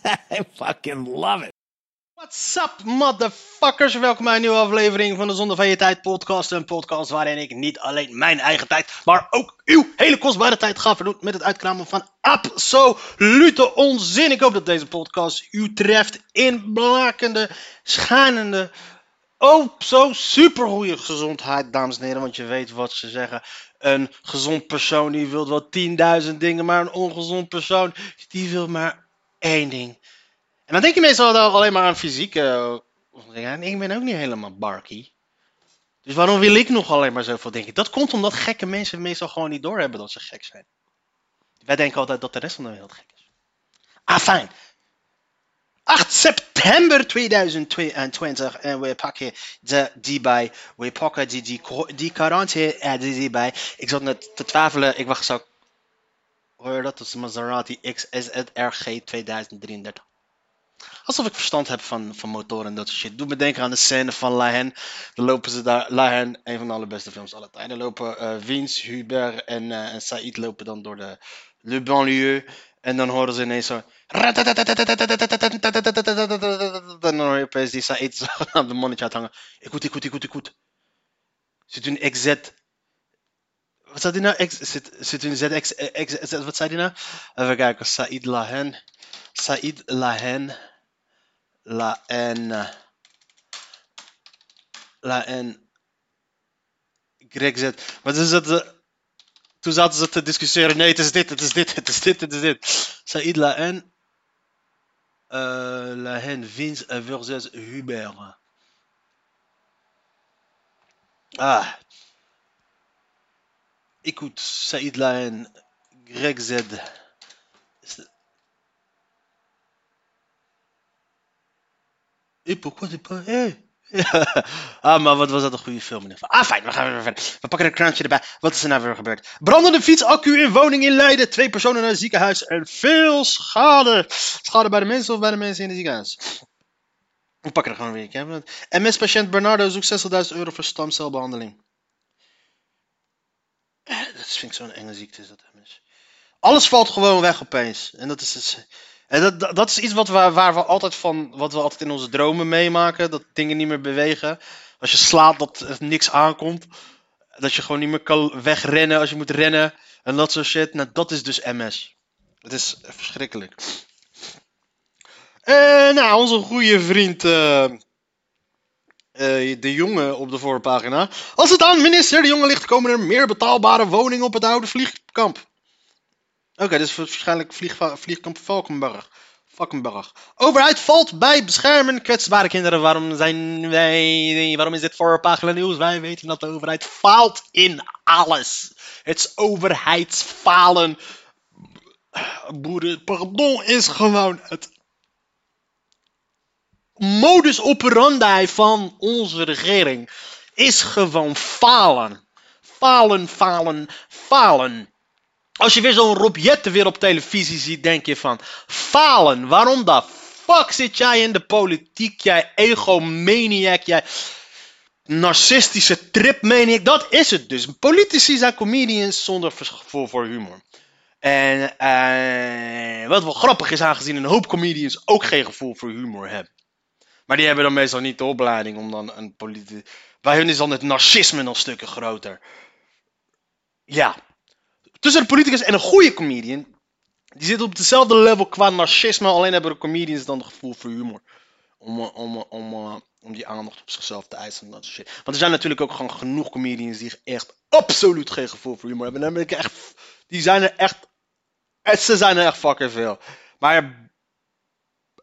I fucking love it. What's up, motherfuckers? Welkom bij een nieuwe aflevering van de Zonde van Je Tijd podcast. Een podcast waarin ik niet alleen mijn eigen tijd, maar ook uw hele kostbare tijd ga verdoen met het uitkramen van absolute onzin. Ik hoop dat deze podcast u treft in blakende, schijnende, oh zo supergoeie gezondheid, dames en heren. Want je weet wat ze zeggen. Een gezond persoon die wil wel 10.000 dingen, maar een ongezond persoon die wil maar één ding. En dan denk je meestal alleen maar aan fysieke dingen. Ik ben ook niet helemaal barky. Dus waarom wil ik nog alleen maar zoveel denken? Dat komt omdat gekke mensen meestal gewoon niet doorhebben dat ze gek zijn. Wij denken altijd dat de rest van de wereld gek is. Ah, fijn. 8 september 2022 en we pakken de, die bij. We pakken die, die, quarantaine eh, die, bij. Ik zat net te twijfelen. Ik wacht zo. Hoor je dat? Dat is Maserati XSRG 2033. Alsof ik verstand heb van, van motoren en dat soort shit. Doe me denken aan de scène van La Haine. Dan lopen ze daar. La Haine, een van de allerbeste films aller tijden. Lopen eh Vince, Hubert en, eh, en Said lopen dan door de Le Banlieue. En dan horen ze ineens zo. Dan hoor je opeens die Said aan de mannetje uithangen. Écoute, écoute, écoute, écoute. C'est une XZ. Wat zei die nou? X, c'est, c'est une ZX. X, wat zei die nou? Even kijken. Said Lahen. Said Lahen. La N. La N. YZ. Wat is dat? eh, Toen zaten ze te discussiëren. Nee, het is dit, het is dit, het is dit, het is dit. Said La N. Uh, La N. Vince versus Hubert. Ah. Écoute, Saïd Lahen, Greg Z. Et pourquoi t'es pas... Hé ah, maar wat was dat een goede film geval. Ah, fijn, we gaan weer verder. We pakken een krantje erbij. Wat is er nou weer gebeurd? Brandende fietsaccu in woning in Leiden. Twee personen naar het ziekenhuis. En veel schade. Schade bij de mensen of bij de mensen in het ziekenhuis? We pakken er gewoon weer. MS-patiënt Bernardo zoekt 60.000 euro voor stamcelbehandeling. Eh, Dat vind ik zo'n enge ziekte. Is dat MS. Alles valt gewoon weg opeens. En dat is, is- en dat, dat, is iets wat we, waar we altijd van, wat we altijd in onze dromen meemaken. Dat dingen niet meer bewegen. Als je slaapt, dat er niks aankomt. Dat je gewoon niet meer kan wegrennen als je moet rennen. En dat soort shit. Nou, dat is dus MS. Het is verschrikkelijk. Eh, nou, onze goede vriend. eh, eh, de jongen op de voorpagina. Als het aan minister De Jonge ligt, komen er meer betaalbare woningen op het oude vliegkamp. Oké, dus waarschijnlijk vliegkamp Valkenburg. Valkenburg. Overheid valt bij beschermen kwetsbare kinderen. Waarom zijn wij... Waarom is dit voorpagina nieuws? Wij weten dat de overheid faalt in alles. Het is overheidsfalen. Boeren, pardon, is gewoon het modus operandi van onze regering is gewoon falen. Falen, falen, falen. Als je weer zo'n Rob Jetten weer op televisie ziet, denk je van... Falen, waarom de fuck zit jij in de politiek, jij egomaniac, jij narcistische tripmaniac? Dat is het dus. Politici zijn comedians zonder gevoel voor humor. En eh, wat wel grappig is, aangezien een hoop comedians ook geen gevoel voor humor hebben. Maar die hebben dan meestal niet de opleiding om dan een politie. Bij hun is dan het narcisme nog stukken groter. Ja. Tussen een politicus en een goede comedian. Die zitten op hetzelfde level qua narcisme. Alleen hebben de comedians dan het gevoel voor humor. Om, eh, om, eh, om, eh, om die aandacht op zichzelf te eisen. En dat shit. Want er zijn natuurlijk ook gewoon genoeg comedians die echt absoluut geen gevoel voor humor hebben. En dan ben ik echt. Die zijn er echt. Ze zijn er echt fucking veel. Maar.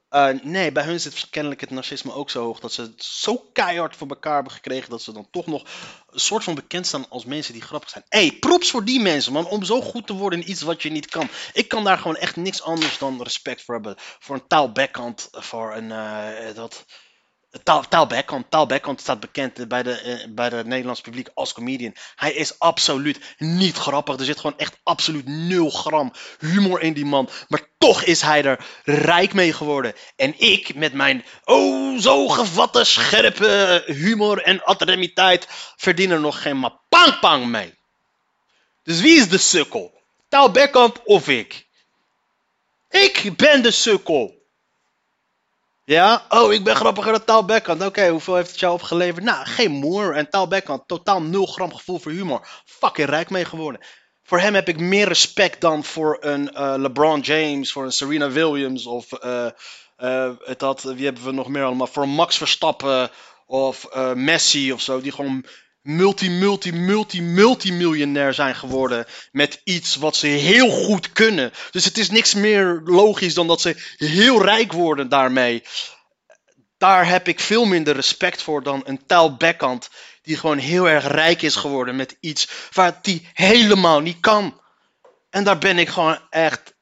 Eh, nee, bij hun zit kennelijk het narcisme ook zo hoog dat ze het zo keihard voor elkaar hebben gekregen dat ze dan toch nog een soort van bekend staan als mensen die grappig zijn. Hé, hey, props voor die mensen, man, om zo goed te worden in iets wat je niet kan. Ik kan daar gewoon echt niks anders dan respect voor hebben. Voor een taalbackhand, voor een, eh, dat, Taal, Taal Beckham. Taal staat bekend bij, de, eh, bij het Nederlands publiek als comedian. Hij is absoluut niet grappig. Er zit gewoon echt absoluut nul gram humor in die man. Maar toch is hij er rijk mee geworden. En ik met mijn oh zo gevatte scherpe humor en atremiteit verdien er nog geen maar pang pang mee. Dus wie is de sukkel? Taal of ik? Ik ben de sukkel. Ja? Oh, ik ben grappiger dan Taal. Oké, hoeveel heeft het jou opgeleverd? Nou, geen moer. En Taal totaal nul gram gevoel voor humor. Fucking rijk mee geworden. Voor hem heb ik meer respect dan voor een uh, LeBron James, voor een Serena Williams of uh, uh, dat, wie hebben we nog meer allemaal? Voor Max Verstappen of Messi of zo, die gewoon multi, multi, multi, multimiljonair zijn geworden met iets wat ze heel goed kunnen. Dus het is niks meer logisch dan dat ze heel rijk worden daarmee. Daar heb ik veel minder respect voor dan een Taal Beckhand die gewoon heel erg rijk is geworden met iets waar die helemaal niet kan. En daar ben ik gewoon echt.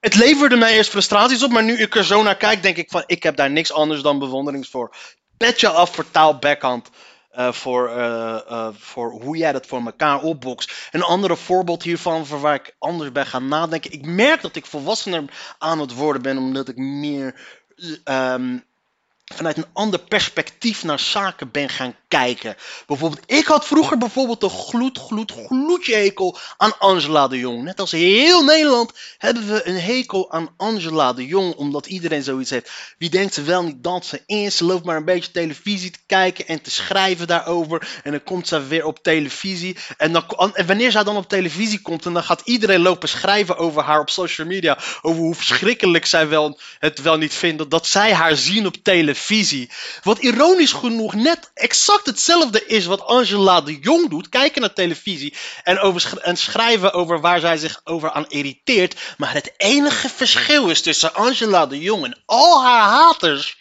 Het leverde mij eerst frustraties op, maar nu ik er zo naar kijk, denk ik van ik heb daar niks anders dan bewondering voor. Petje af voor Taal Beckhand. Uh, voor, uh, uh, voor hoe jij dat voor elkaar opbokst. Een andere voorbeeld hiervan, voor waar ik anders bij ga nadenken. Ik merk dat ik volwassener aan het worden ben, omdat ik meer um, vanuit een ander perspectief naar zaken ben gaan kijken. Bijvoorbeeld, ik had vroeger bijvoorbeeld een gloed, gloed, gloedje hekel aan Angela de Jong. Net als heel Nederland hebben we een hekel aan Angela de Jong, omdat iedereen zoiets heeft. Wie denkt ze wel niet dat ze is? Ze loopt maar een beetje televisie te kijken en te schrijven daarover. En dan komt ze weer op televisie. En, dan, wanneer zij dan op televisie komt, en dan gaat iedereen lopen schrijven over haar op social media. Over hoe verschrikkelijk zij wel, het wel niet vinden dat zij haar zien op televisie Wat ironisch genoeg net exact hetzelfde is wat Angela de Jong doet. Kijken naar televisie en, over en schrijven over waar zij zich over aan irriteert. Maar het enige verschil is tussen Angela de Jong en al haar haters.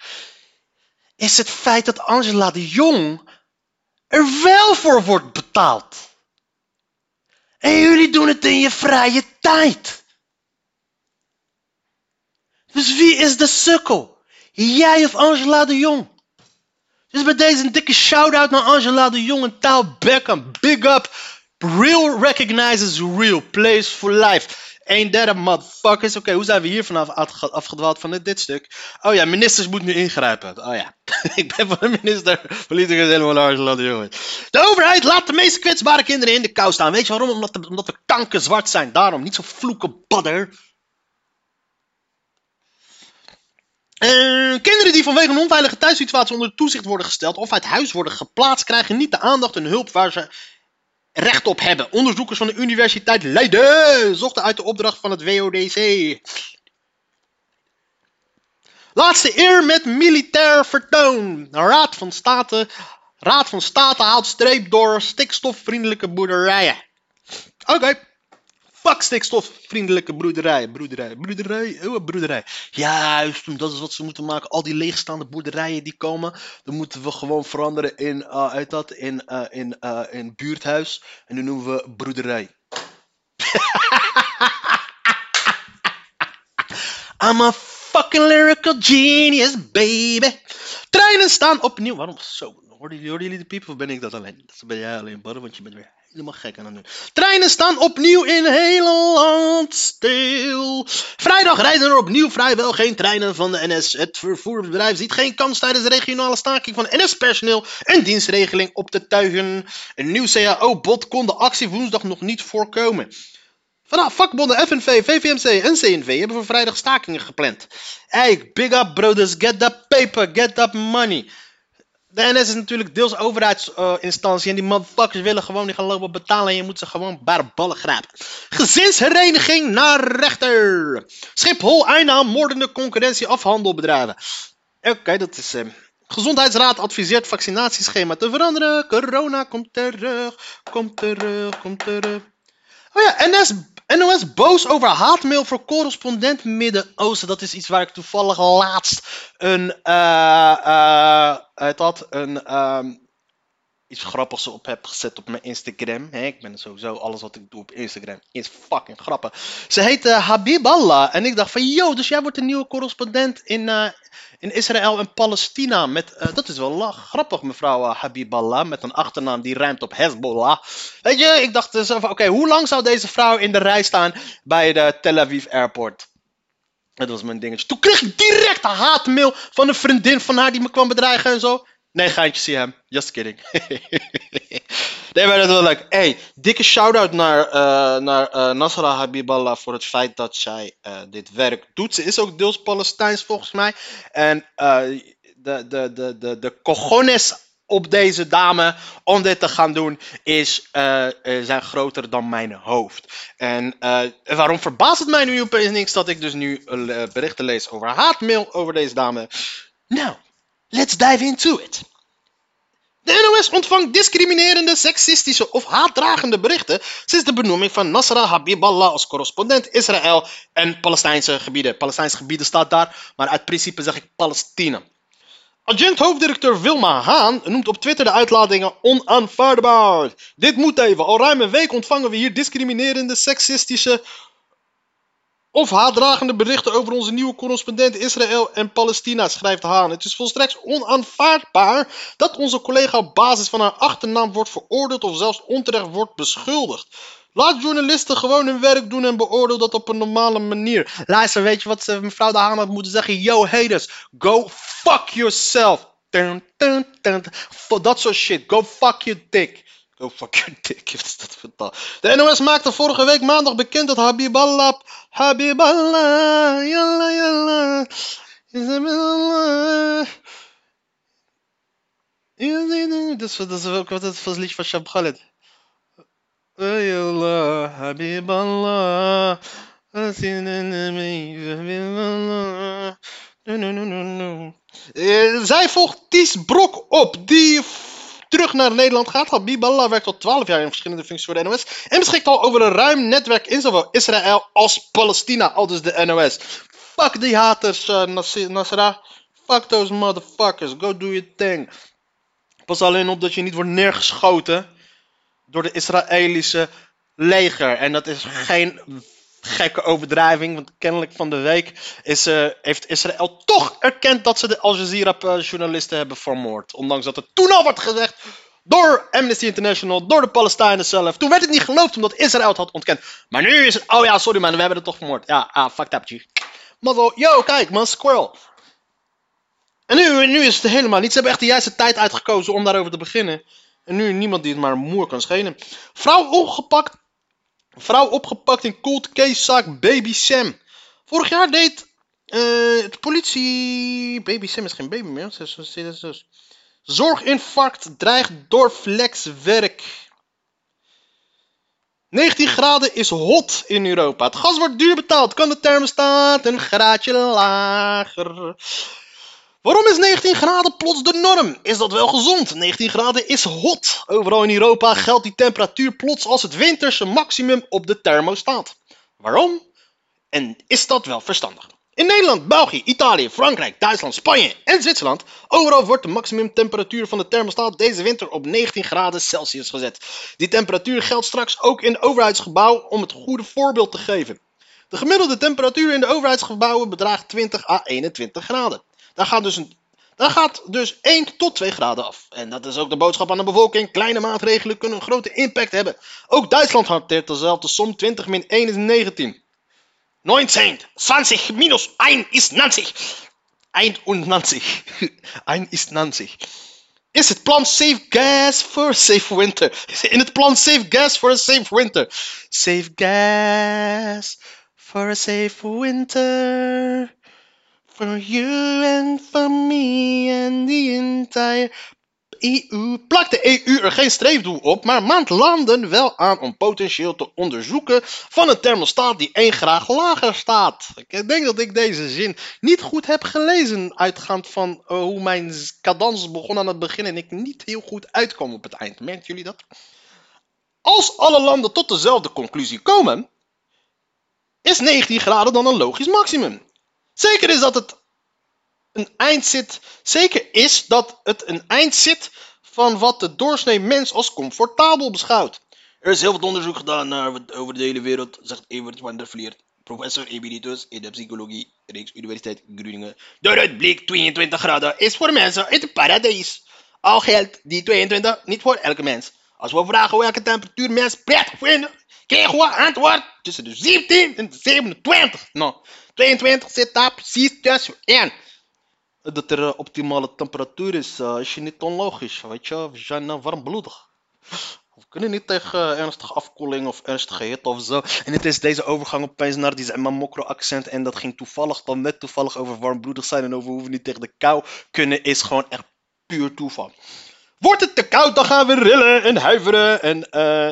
Is het feit dat Angela de Jong er wel voor wordt betaald. En jullie doen het in je vrije tijd. Dus wie is de sukkel? Jij of Angela de Jong? Dus bij deze een dikke shout-out naar Angela de Jong en Taal Beckham. Big up. Real recognizes real. Plays for life. Een derde motherfuckers. Oké, hoe zijn we hier vanaf afgedwaald van dit, stuk? Oh ja, ministers moeten nu ingrijpen. Oh ja, ik ben van de minister. Politicus helemaal Angela de Jong. De overheid laat de meest kwetsbare kinderen in de kou staan. Weet je waarom? Omdat, omdat we kanker zwart zijn. Daarom, niet zo vloeken badder. Uh, kinderen die vanwege een onveilige thuissituatie onder toezicht worden gesteld of uit huis worden geplaatst, krijgen niet de aandacht en hulp waar ze recht op hebben. Onderzoekers van de Universiteit Leiden zochten uit de opdracht van het WODC. Laatste eer met militair vertoon. Raad van State, Raad van State haalt streep door stikstofvriendelijke boerderijen. Oké. Fuck stikstofvriendelijke broederij. Broederij, broederij, oh, broederij. Juist, dat is wat ze moeten maken. Al die leegstaande boerderijen die komen, dan moeten we gewoon veranderen in, uh, uit dat, in, uh, in, uh, in buurthuis. En dan noemen we broederij. I'm a fucking lyrical genius, baby. Treinen staan opnieuw. Waarom zo? Hoorden jullie, de piepen of ben ik dat alleen? Dat ben jij alleen, Barre, want je bent weer helemaal gek aan het doen. Treinen staan opnieuw in hele land stil. Vrijdag rijden er opnieuw vrijwel geen treinen van de NS. Het vervoersbedrijf ziet geen kans tijdens de regionale staking van NS-personeel een dienstregeling op te tuigen. Een nieuw CAO-bod kon de actie woensdag nog niet voorkomen. Vanaf vakbonden FNV, VVMC en CNV hebben voor vrijdag stakingen gepland. Hey, big up brothers, get that paper, get that money. De NS is natuurlijk deels overheidsinstantie en die motherfuckers willen gewoon niet gaan lopen betalen en je moet ze gewoon bij ballen grijpen. Gezinshereniging naar rechter. Schiphol einde moordende concurrentie afhandelbedrijven. Oké, dat is... Uh, Gezondheidsraad adviseert vaccinatieschema te veranderen. Corona komt terug, komt terug, komt terug. Oh ja, NS NOS boos over haatmail voor correspondent Midden-Oosten. Dat is iets waar ik toevallig laatst een, eh eh, het had, een, ehm, iets grappigs op heb gezet op mijn Instagram. Hè, ik ben sowieso, alles wat ik doe op Instagram is fucking grappig. Ze heet eh, Habiballah. En ik dacht van, yo, dus jij wordt een nieuwe correspondent in, eh, in Israël en Palestina. Met, eh, dat is wel lach, grappig, mevrouw eh, Habiballah. Met een achternaam die ruimt op Hezbollah. Weet je, ik dacht dus van, oké, hoe lang zou deze vrouw in de rij staan bij de Tel Aviv Airport? Dat was mijn dingetje. Toen kreeg ik direct een haatmail van een vriendin van haar die me kwam bedreigen en zo. Nee, geintje, zie hem. Just kidding. nee, maar dat was leuk. Hey, dikke shout-out naar, eh naar eh, Nasra Habiballah voor het feit dat zij eh, dit werk doet. Ze is ook deels Palestijns volgens mij. En de, de, de, de, de cojones op deze dame om dit te gaan doen is, zijn groter dan mijn hoofd. En waarom verbaast het mij nu opeens niks dat ik dus nu berichten lees over haatmail over deze dame? Nou, let's dive into it. De NOS ontvangt discriminerende, seksistische of haatdragende berichten sinds de benoeming van Nasra Habiballah als correspondent Israël en Palestijnse gebieden. Palestijnse gebieden staat daar, maar uit principe zeg ik Palestina. Adjunct-hoofddirecteur Wilma Haan noemt op Twitter de uitlatingen onaanvaardbaar. Dit moet even. Al ruim een week ontvangen we hier discriminerende, seksistische of haatdragende berichten over onze nieuwe correspondent Israël en Palestina, schrijft Haan. Het is volstrekt onaanvaardbaar dat onze collega op basis van haar achternaam wordt veroordeeld of zelfs onterecht wordt beschuldigd. Laat journalisten gewoon hun werk doen en beoordeel dat op een normale manier. Luister, weet je wat eh, mevrouw de Haan had moeten zeggen? Yo, haters, go fuck yourself. Dun, dat soort shit. Go fuck your dick. Go fuck your dick. Is dat? De NOS maakte vorige week maandag bekend dat Habiballah... Habiballah... Yalla yalla... Is, is ook wat het was liedje van Shab Khaled. Yalla Habiballah... Habiballah... Eh, zij volgt Ties Brok op, die terug naar Nederland gaat. Habiballah werkt al 12 jaar in verschillende functies voor de NOS. En beschikt al over een ruim netwerk in zowel Israël als Palestina, al dus de NOS. Fuck die haters, uh, Nas- Nasra. Fuck those motherfuckers. Go do your thing. Pas alleen op dat je niet wordt neergeschoten door de Israëlische leger. En dat is geen gekke overdrijving, want kennelijk van de week is, eh, heeft Israël toch erkend dat ze de Al Jazeera-journalisten hebben vermoord. Ondanks dat het toen al wordt gezegd door Amnesty International, door de Palestijnen zelf. Toen werd het niet geloofd omdat Israël het had ontkend. Maar nu is het, oh ja, sorry man, we hebben het toch vermoord. Ja, ah, fucked up, G. Zo, yo, kijk man, squirrel. En nu, nu is het helemaal niet. Ze hebben echt de juiste tijd uitgekozen om daarover te beginnen. En nu niemand die het maar moer kan schelen. Vrouw opgepakt. Vrouw opgepakt in cold case zaak Baby Sam. Vorig jaar deed eh, de politie. Baby Sam is geen baby meer. Zorginfarct dreigt door flexwerk. 19 graden is hot in Europa. Het gas wordt duur betaald. Kan de thermostaat een graadje lager? Waarom is 19 graden plots de norm? Is dat wel gezond? 19 graden is hot. Overal in Europa geldt die temperatuur plots als het winterse maximum op de thermostaat. Waarom? En is dat wel verstandig? In Nederland, België, Italië, Frankrijk, Duitsland, Spanje en Zwitserland. Overal wordt de maximumtemperatuur van de thermostaat deze winter op 19 graden Celsius gezet. Die temperatuur geldt straks ook in overheidsgebouw om het goede voorbeeld te geven. De gemiddelde temperatuur in de overheidsgebouwen bedraagt 20 à 21 graden. Daar gaat dus, een, daar gaat dus 1 tot 2 graden af. En dat is ook de boodschap aan de bevolking. Kleine maatregelen kunnen een grote impact hebben. Ook Duitsland hanteert dezelfde som. 20 min 1 is 19. 19. 20 minus 1 is 90. 91. 1 is 90. Is het plan Save Gas for a Safe Winter? In het plan Save Gas for a Safe Winter. Save gas for a safe winter. For you and for me and the entire EU. Plakt de EU er geen streefdoel op, maar maand landen wel aan om potentieel te onderzoeken van een thermostaat die 1 graad lager staat. Ik denk dat ik deze zin niet goed heb gelezen, uitgaand van eh, hoe mijn cadans begon aan het begin en ik niet heel goed uitkwam op het eind. Merken jullie dat? Als alle landen tot dezelfde conclusie komen, is 19 graden dan een logisch maximum. Zeker is dat het een eind zit, zeker is dat het een eind zit van wat de doorsnee mens als comfortabel beschouwt. Er is heel wat onderzoek gedaan naar, over de hele wereld, zegt Evert van der professor emeritus in de psychologie, Rijksuniversiteit Groningen. Daaruit bleek 22 graden is voor mensen het paradijs. Al geldt die 22 niet voor elke mens. Als we vragen welke temperatuur mensen prettig vinden, krijgen we antwoord tussen de 17 en de 27. Nou, 22 zit daar precies tussenin. Dat er een optimale temperatuur is, uh, is je niet onlogisch, weet je. We zijn uh, warmbloedig. We kunnen niet tegen ernstige afkoeling of ernstige hitte of zo. En het is deze overgang opeens naar die mokro accent. En dat ging toevallig dan net toevallig over warmbloedig zijn. En over hoe we niet tegen de kou kunnen, is gewoon echt puur toeval. Wordt het te koud, dan gaan we rillen en huiveren. En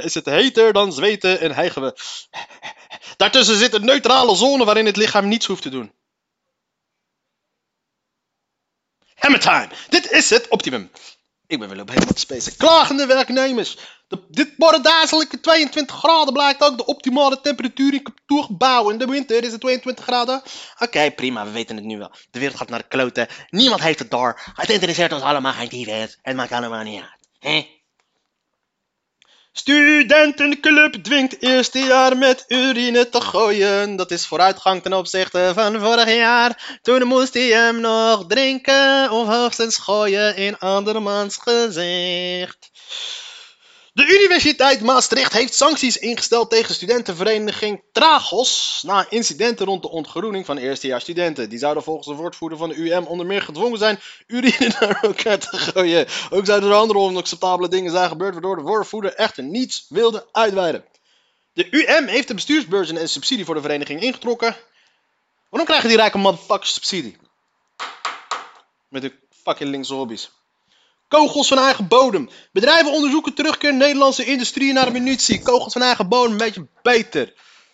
is het heter, dan zweten en hijgen we. Daartussen zit een neutrale zone waarin het lichaam niets hoeft te doen. Hammer time! Dit is het optimum. Ik ben wel op helemaal te spacen. Klagende werknemers. De, dit worden dadelijke 22 graden blijkt ook de optimale temperatuur in kantoorgebouwen. In de winter is het 22 graden. Oké, prima, we weten het nu wel. De wereld gaat naar de kloten. Niemand heeft het door. Het interesseert ons allemaal geen tyfus. Het maakt allemaal niet uit. Hè? Studentenclub dwingt eerste jaar met urine te gooien. Dat is vooruitgang ten opzichte van vorig jaar. Toen moest hij hem nog drinken of hoogstens gooien in andermans gezicht. De Universiteit Maastricht heeft sancties ingesteld tegen studentenvereniging Tragos na incidenten rond de ontgroening van eerstejaarsstudenten. Die zouden volgens de woordvoerder van de UM onder meer gedwongen zijn urine naar elkaar te gooien. Ook zouden er andere onacceptabele dingen zijn gebeurd waardoor de woordvoerder echter niets wilde uitweiden. De UM heeft de bestuursbeurzen en subsidie voor de vereniging ingetrokken. Waarom krijgen die rijke motherfuckers subsidie? Met de fucking linkse hobby's. Kogels van eigen bodem. Bedrijven onderzoeken terugkeer Nederlandse industrie naar munitie. Kogels van eigen bodem, een beetje beter.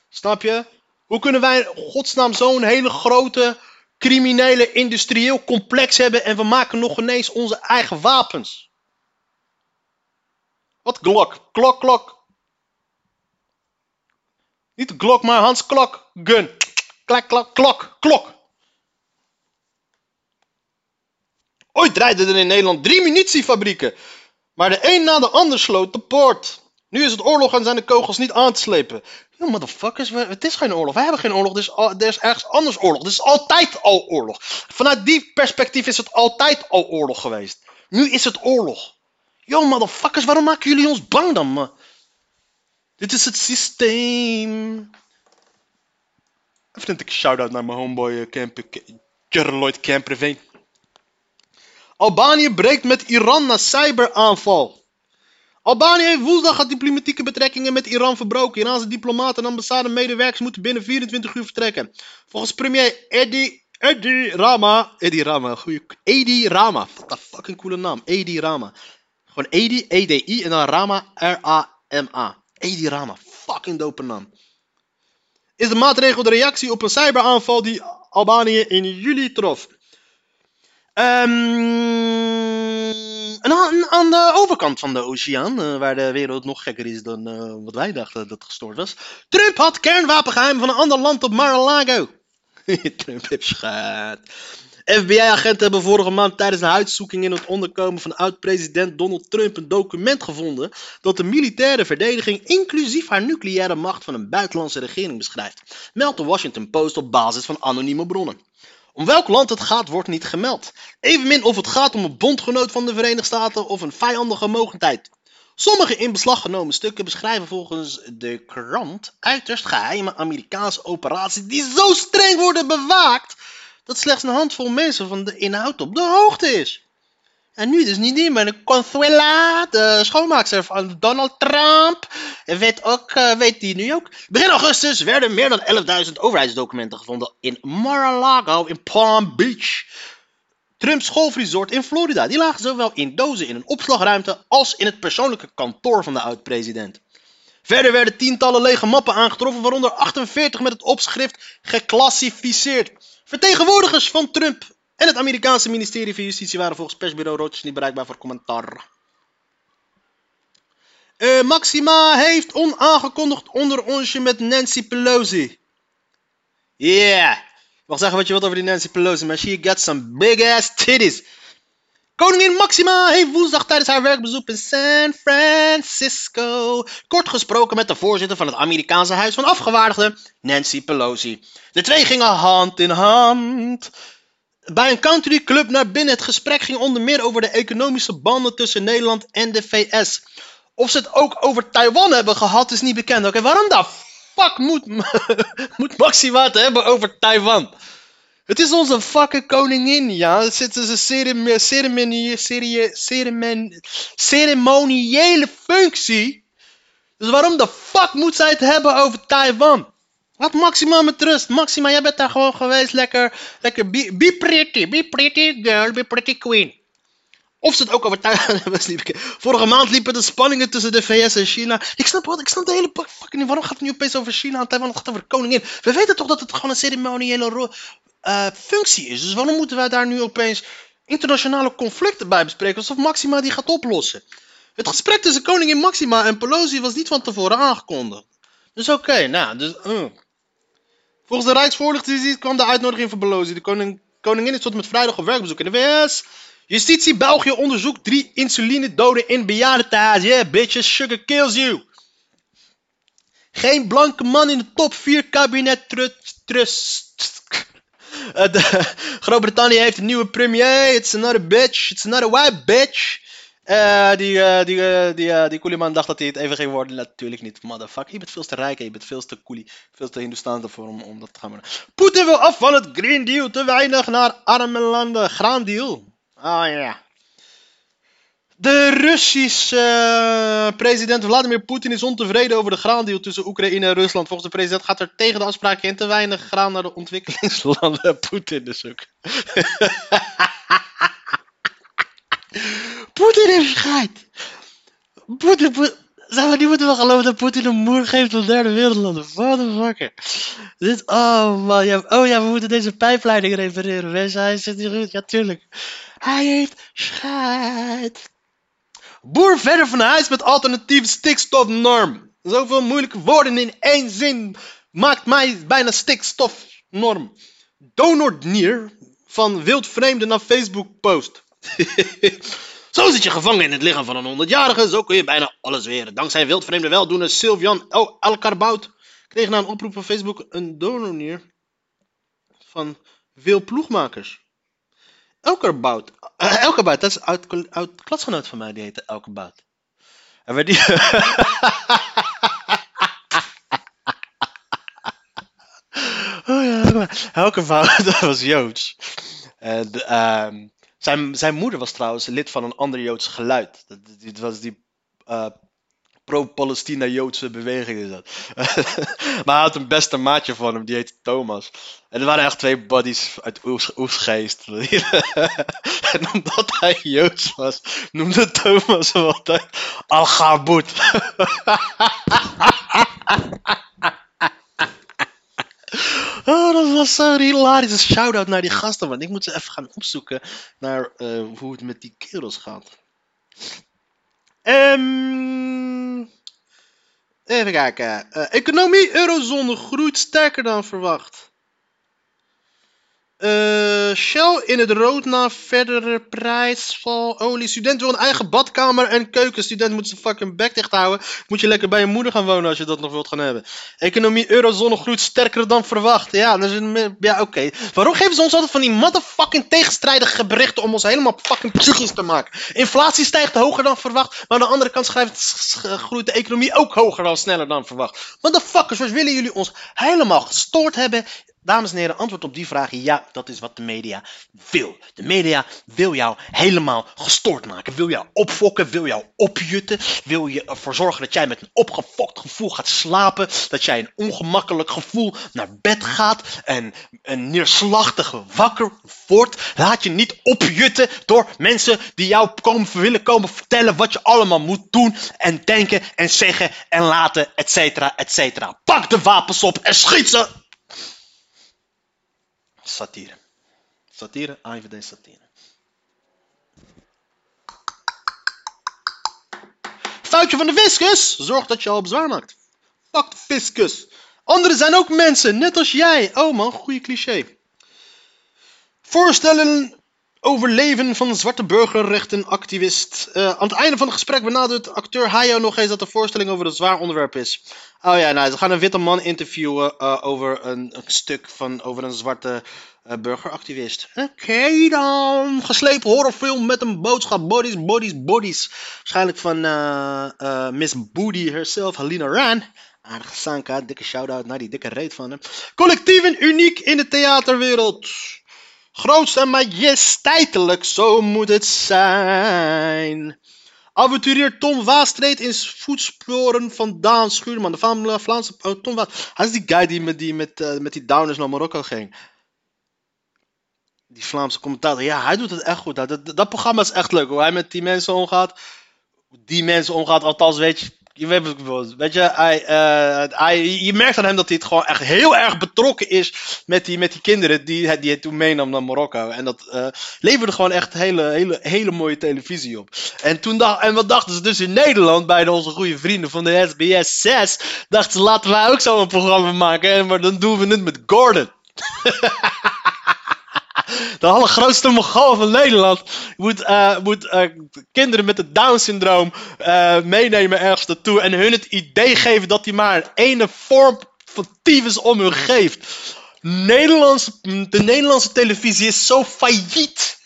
Snap je? Hoe kunnen wij in godsnaam zo'n hele grote criminele industrieel complex hebben en we maken nog ineens onze eigen wapens? Wat Glock? Klok, klok. Niet de Glock, maar Hans Klok. Gun. Klak, klok, klok, klok. Ooit draaiden er in Nederland drie munitiefabrieken. Maar de een na de ander sloot de poort. Nu is het oorlog en zijn de kogels niet aan te slepen. Yo, motherfuckers, het is geen oorlog. Wij hebben geen oorlog. Er is, er is ergens anders oorlog. Er is altijd al oorlog. Vanuit die perspectief is het altijd al oorlog geweest. Nu is het oorlog. Yo, motherfuckers, waarom maken jullie ons bang dan, man? Dit is het systeem. Even een shout-out naar mijn homeboy uh, Camper, Lloyd Camperveen. Albanië breekt met Iran na cyberaanval. Albanië heeft woensdag diplomatieke betrekkingen met Iran verbroken. Iraanse diplomaten en ambassade-medewerkers moeten binnen 24 uur vertrekken. Volgens premier Edi, Edi Rama. Edi Rama, goeie. Edi Rama. Wat een fucking coole naam. Edi Rama. Gewoon Edi, E-D-I en dan Rama, R-A-M-A. Edi Rama. Fucking dope naam. Is de maatregel de reactie op een cyberaanval die Albanië in juli trof. Um, aan, aan, de overkant van de oceaan, uh, waar de wereld nog gekker is dan uh, wat wij dachten dat gestoord was. Trump had kernwapengeheim van een ander land op Mar-a-Lago. Trump heeft schaat. FBI-agenten hebben vorige maand tijdens een huiszoeking in het onderkomen van oud-president Donald Trump een document gevonden dat de militaire verdediging inclusief haar nucleaire macht van een buitenlandse regering beschrijft, meldt de Washington Post op basis van anonieme bronnen. Om welk land het gaat wordt niet gemeld. Evenmin of het gaat om een bondgenoot van de Verenigde Staten of een vijandige mogendheid. Sommige in beslag genomen stukken beschrijven volgens de krant uiterst geheime Amerikaanse operaties die zo streng worden bewaakt dat slechts een handvol mensen van de inhoud op de hoogte is. En nu dus niet de Consuela, de schoonmaakster van Donald Trump, weet, ook, uh, weet die nu ook. Begin augustus werden meer dan 11.000 overheidsdocumenten gevonden in Mar-a-Lago in Palm Beach. Trumps golfresort in Florida. Die lagen zowel in dozen in een opslagruimte als in het persoonlijke kantoor van de oud-president. Verder werden tientallen lege mappen aangetroffen, waaronder 48 met het opschrift geclassificeerd. Vertegenwoordigers van Trump en het Amerikaanse ministerie van Justitie waren volgens persbureau Reuters niet bereikbaar voor commentaar. Uh, Maxima heeft onaangekondigd onderonsje met Nancy Pelosi. Yeah. Ik mag zeggen wat je wilt over die Nancy Pelosi, maar she got some big ass titties. Koningin Maxima heeft woensdag tijdens haar werkbezoek in San Francisco kort gesproken met de voorzitter van het Amerikaanse Huis van Afgevaardigden, Nancy Pelosi. De twee gingen hand in hand. Bij een countryclub naar binnen. Het gesprek ging onder meer over de economische banden tussen Nederland en de VS. Of ze het ook over Taiwan hebben gehad is niet bekend. Oké, waarom de fuck moet, moet Maxima het hebben over Taiwan? Het is onze fucking koningin, ja. Het zit een ceremoniële, ceremoniële functie. Dus waarom de fuck moet zij het hebben over Taiwan? Laat Maxima met rust. Maxima, jij bent daar gewoon geweest. Lekker, lekker be, be pretty. Be pretty girl, be pretty queen. Of ze het ook over Taiwan hebben. Vorige maand liepen de spanningen tussen de VS en China. Ik snap wat, ik snap de hele fucking niet. Waarom gaat het nu opeens over China en Taiwan? Het gaat over koningin. We weten toch dat het gewoon een ceremoniële eh, functie is. Dus waarom moeten wij daar nu opeens internationale conflicten bij bespreken? Alsof Maxima die gaat oplossen. Het gesprek tussen koningin Maxima en Pelosi was niet van tevoren aangekondigd. Dus oké, nou, dus... uh. Volgens de Rijksvoorlichtingsdienst kwam de uitnodiging van Pelosi. De koning, koningin is tot met vrijdag op werkbezoek in de VS. Justitie België onderzoekt drie insulinedoden in bejaardentehuis. Yeah, bitches, sugar kills you. Geen blanke man in de top 4 kabinet trust. trust. Eh, Groot-Brittannië heeft een nieuwe premier. It's another bitch. It's another white bitch. Eh, die, eh, die, eh, die, Kooliman dacht dat hij het even ging worden. Natuurlijk niet. Motherfucker. Je bent veel te rijk je bent veel te coolie. Veel te Hindoestaans ervoor om, om dat te gaan doen. Poetin wil af van het Green Deal. Te weinig naar arme landen. Graan Deal. Oh ja. De Russische president Vladimir Poetin is ontevreden over de graandeal tussen Oekraïne en Rusland. Volgens de president gaat er tegen de afspraken in te weinig graan naar de ontwikkelingslanden. Poetin dus ook. Poetin heeft scheid. Poetin, Poetin. Zou we niet moeten wel geloven dat Poetin een moer geeft op derde wereldlanden? Motherfucker. Dit, oh man, ja, oh ja, we moeten deze pijpleiding repareren. Mensen, hij zit niet goed. Ja, tuurlijk. Hij heeft scheid. Boer verder van huis met alternatieve stikstofnorm. Zoveel moeilijke woorden in één zin maakt mij bijna stikstofnorm. Donornier van wildvreemde naar Facebook post. Zo zit je gevangen in het lichaam van een 100-jarige. Zo kun je bijna alles weren. Dankzij wildvreemde weldoener Sylvian El Elkarbout kreeg na een oproep van Facebook een donornier van veel ploegmakers. Elkerbout. Uh, dat is oud, oud klasgenoot van mij, die heette Elkerbout. En werd die... oh ja, dat was Joods. En, ehm, zijn, zijn moeder was trouwens lid van een ander Joods geluid. Dat, was die eh, pro-Palestina-Joodse beweging is dat. maar hij had een beste maatje van hem, die heette Thomas. En er waren echt twee buddies uit Oesgeest. en omdat hij Joods was, noemde Thomas hem altijd Al-Gaboet. Oh, dat was zo hilarisch. Shout-out naar die gasten, want ik moet ze even gaan opzoeken naar eh, hoe het met die kerels gaat. Ehm, even kijken. Eh, economie eurozone groeit sterker dan verwacht. Eh, Shell in het rood na verdere prijsval olie. Student wil een eigen badkamer en keuken. Student moet zijn fucking bek dicht houden. Moet je lekker bij je moeder gaan wonen als je dat nog wilt gaan hebben. Economie eurozone groeit sterker dan verwacht. Ja, een, ja oké. Waarom geven ze ons altijd van die motherfucking tegenstrijdige berichten om ons helemaal fucking psychisch te maken? Inflatie stijgt hoger dan verwacht, maar aan de andere kant schrijft, groeit de economie ook hoger dan sneller dan verwacht. Motherfuckers, wat willen jullie ons helemaal gestoord hebben? Dames en heren, antwoord op die vraag ja, dat is wat de media wil. De media wil jou helemaal gestoord maken. Wil jou opfokken, wil jou opjutten. Wil je ervoor zorgen dat jij met een opgefokt gevoel gaat slapen. Dat jij een ongemakkelijk gevoel naar bed gaat. En een neerslachtig wakker wordt. Laat je niet opjutten door mensen die jou komen, willen komen vertellen wat je allemaal moet doen. En denken en zeggen en laten, et cetera, et cetera. Pak de wapens op en schiet ze! Satire. Satire, AIVD satire. Foutje van de fiscus. Zorg dat je al bezwaar maakt. Fuck de fiscus. Anderen zijn ook mensen, net als jij. Oh man, goede cliché. Voorstellen over leven van zwarte burgerrechtenactivist. Eh, aan het einde van het gesprek benadrukt acteur Hayo nog eens dat de voorstelling over een zwaar onderwerp is. Oh ja, nou, ze gaan een witte man interviewen eh, over een, stuk van over een zwarte eh, burgeractivist. Oké dan. Geslepen horrorfilm met een boodschap. Bodies, bodies, bodies. Waarschijnlijk van Miss Booty herself, Helena Ran. Aardige Sanka, dikke shout-out naar die dikke reet van hem. Collectief en uniek in de theaterwereld. Groots en majesteitelijk, zo moet het zijn. Avonturier Tom Waas treedt in voetsporen van Daan Schuurman. De Vlaam- Vlaamse oh, Tom Waas. Hij is die guy die met die, met, eh, met die downers naar Marokko ging. Die Vlaamse commentator. Ja, hij doet het echt goed. Dat, dat, dat programma is echt leuk. Hoe hij met die mensen omgaat. Die mensen omgaat. Althans, weet je. Je weet, wat ik bedoel. weet je, hij, eh, hij, je merkt aan hem dat hij het gewoon echt heel erg betrokken is met die, met die kinderen die, hij- die hij toen meenam naar Marokko. En dat eh, leverde gewoon echt hele, hele, hele mooie televisie op. En, toen dacht, en wat dachten ze dus in Nederland bij onze goede vrienden van de SBS 6? Dachten ze, laten wij ook zo'n programma maken. En, maar dan doen we het met Gordon. De allergrootste Mongool van Nederland moet, eh, moet eh, kinderen met het Down-syndroom eh, meenemen ergens naartoe. En hun het idee geven dat hij maar een ene vorm van tyfus om hun geeft. Nederlandse, de Nederlandse televisie is zo failliet.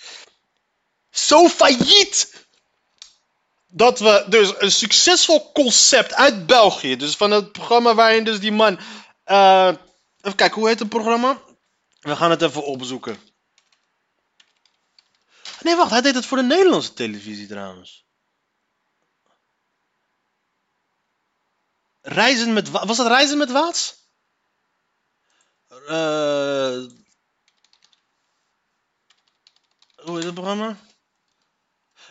Zo failliet. Dat we dus een succesvol concept uit België. Dus van het programma waarin dus die man. even kijken, hoe heet het programma? We gaan het even opzoeken. Nee, wacht, hij deed het voor de Nederlandse televisie trouwens. Reizen met Wa- Was dat Reizen met Waats? Eh, hoe heet het programma?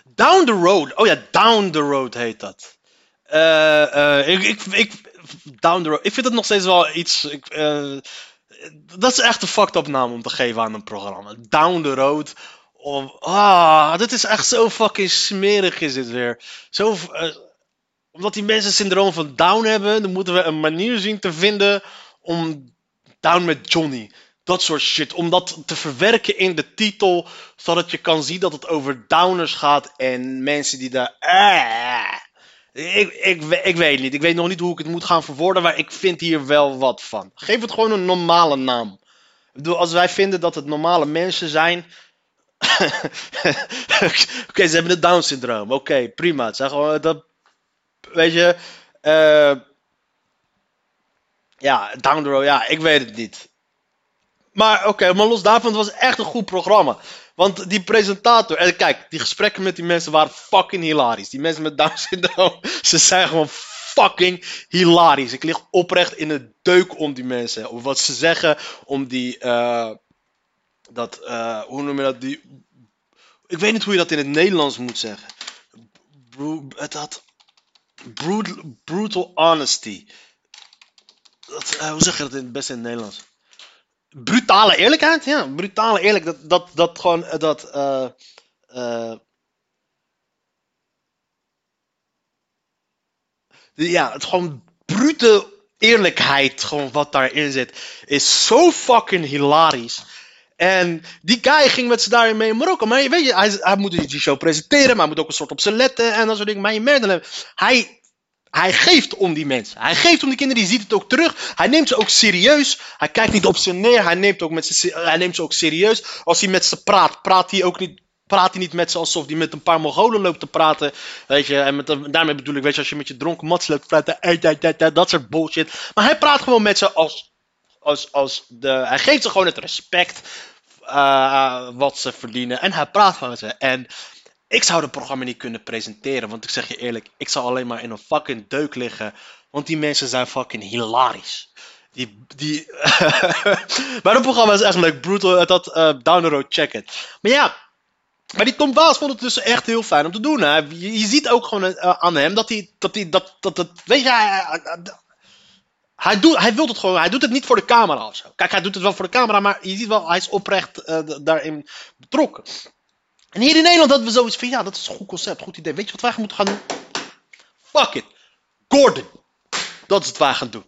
Down the Road. Oh ja, Down the Road heet dat. Eh, ik, ik, ik, down the Road. Ik vind het nog steeds wel iets. Ik, dat is echt een fucked up naam om te geven aan een programma. Down the Road. Of, ah, dit is echt zo fucking smerig is dit weer. Zo, eh, omdat die mensen syndroom van Down hebben, dan moeten we een manier zien te vinden om Down met Johnny. Dat soort shit. Om dat te verwerken in de titel, zodat je kan zien dat het over downers gaat en mensen die daar. Ah, ik, ik, ik weet niet. Ik weet nog niet hoe ik het moet gaan verwoorden, maar ik vind hier wel wat van. Geef het gewoon een normale naam. Ik bedoel, als wij vinden dat het normale mensen zijn. Oké, ze hebben het Down-syndroom. Oké, prima. Het gewoon dat. Weet je. eh, ja, Down the Road. Ja, ik weet het niet. Maar oké, maar los daarvan, het was echt een goed programma. Want die presentator, en kijk, die gesprekken met die mensen waren fucking hilarisch. Die mensen met Down syndroom, ze zijn gewoon fucking hilarisch. Ik lig oprecht in de deuk om die mensen. Om wat ze zeggen, om die, eh, dat, eh, hoe noem je dat, die, ik weet niet hoe je dat in het Nederlands moet zeggen. Het had, brutal, brutal honesty. Eh, hoe zeg je dat in het beste in het Nederlands? brutale eerlijkheid, ja, brutale eerlijk. Dat, dat, dat gewoon, eh, dat, ja, het gewoon brute eerlijkheid, gewoon wat daarin zit, is zo fucking hilarisch. En die guy ging met z'n daarin mee in Marokko. Maar weet hij, hij moet die show presenteren, maar hij moet ook een soort op zijn letten en dat soort dingen. Maar je merkt dan, hij, hij geeft om die mensen. Hij geeft om die kinderen, die ziet het ook terug. Hij neemt ze ook serieus. Hij kijkt niet op ze neer, hij neemt, ook met ze, hij neemt ze ook serieus. Als hij met ze praat, praat hij ook niet, praat hij niet met ze alsof hij met een paar Mongolen loopt te praten. Weet je, en met, daarmee bedoel ik, weet je, als je met je dronken mats loopt te praten, dat soort bullshit. Maar hij praat gewoon met ze als, als, als de, hij geeft ze gewoon het respect eh, wat ze verdienen. En hij praat met ze. En ik zou het programma niet kunnen presenteren. Want ik zeg je eerlijk, ik zou alleen maar in een fucking deuk liggen. Want die mensen zijn fucking hilarisch. Die, die maar het programma is echt leuk. Brutal, dat uh, Down the Road, check it. Maar ja, maar die Tom Waas vond het dus echt heel fijn om te doen. Hè. Je, ziet ook gewoon aan hem dat hij, dat hij, dat, dat, dat, weet je, hij, doet, hij wil het gewoon, hij doet het niet voor de camera of zo. Kijk, hij doet het wel voor de camera, maar je ziet wel, hij is oprecht uh, daarin betrokken. En hier in Nederland hadden we zoiets van, ja, dat is een goed concept, goed idee. Weet je wat wij moeten gaan doen? Fuck it. Gordon. Dat is wat wij gaan doen.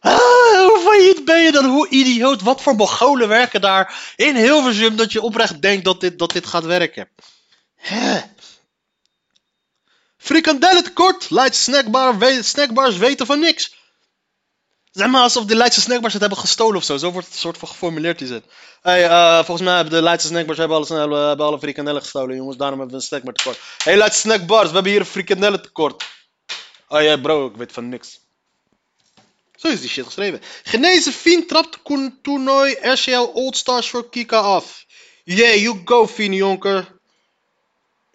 Ah, hoe failliet ben je dan? Hoe idioot? Wat voor mogolen werken daar in Hilversum dat je oprecht denkt dat dit, dat dit gaat werken? Hè? Frikandellen tekort. Leidse snackbar, snackbars weten van niks. Zeg maar alsof de Leidse snackbars het hebben gestolen of zo. Zo wordt het soort van geformuleerd die zin. Hey, eh, volgens mij hebben de Leidse snackbars hebben alle, hebben, hebben alle frikandellen gestolen, jongens. Daarom hebben we een snackbar tekort. Hey, Leidse snackbars, we hebben hier een frikandellen tekort. Oh ja, bro, ik weet van niks. Zo is die shit geschreven. Genezen Fien trapt toernooi RCL All-Stars voor Kika af. Yeah, you go Fien, jonker.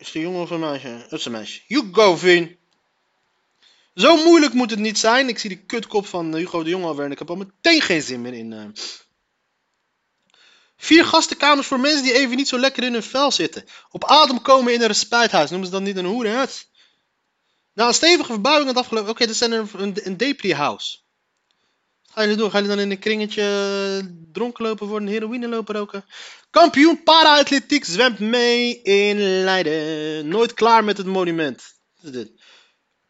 Is een jongen of een meisje? Het is een meisje. You go Fien. Zo moeilijk moet het niet zijn. Ik zie die kutkop van Hugo de Jong alweer en ik heb al meteen geen zin meer in. eh. Vier gastenkamers voor mensen die even niet zo lekker in hun vel zitten. Op adem komen in een respijthuis. Noemen ze dat niet een hoerenhuis? Na een stevige verbouwing het afgelopen... Oké, dit zijn een, een, een depri-house. Gaan jullie doen? Gaan jullie dan in een kringetje dronken lopen worden, heroïne lopen roken? Kampioen para-atletiek zwemt mee in Leiden. Nooit klaar met het monument. Wat is dit?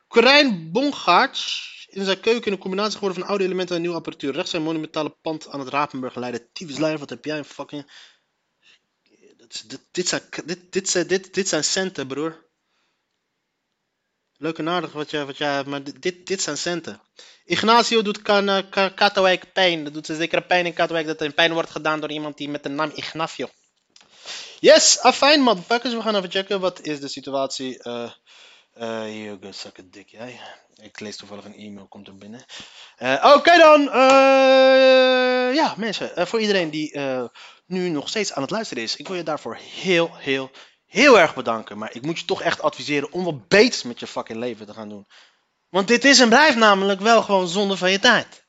Corijn Bongaerts in zijn keuken een combinatie geworden van oude elementen en nieuwe apparatuur. Rechts zijn monumentale pand aan het Rapenburg Leiden. Tyfusleider, wat heb jij een fucking... Dit, dit, dit, dit, dit, dit zijn centen, broer. Leuk en aardig wat jij, wat hebt, maar dit, dit, zijn centen. Ignacio doet kan, eh, Ka- Katowijk pijn. Dat doet ze zeker pijn in Katowijk dat er pijn wordt gedaan door iemand die met de naam Ignacio. Yes, afijn motherfuckers. We gaan even checken. Wat is de situatie? hier, go suck a dick, jij. Ik lees toevallig een e-mail, komt er binnen. Eh, Oké dan. eh, ja, mensen. voor iedereen die nu nog steeds aan het luisteren is. Ik wil je daarvoor heel, heel, heel erg bedanken. Maar ik moet je toch echt adviseren om wat beters met je fucking leven te gaan doen. Want dit is en blijft namelijk wel gewoon zonde van je tijd.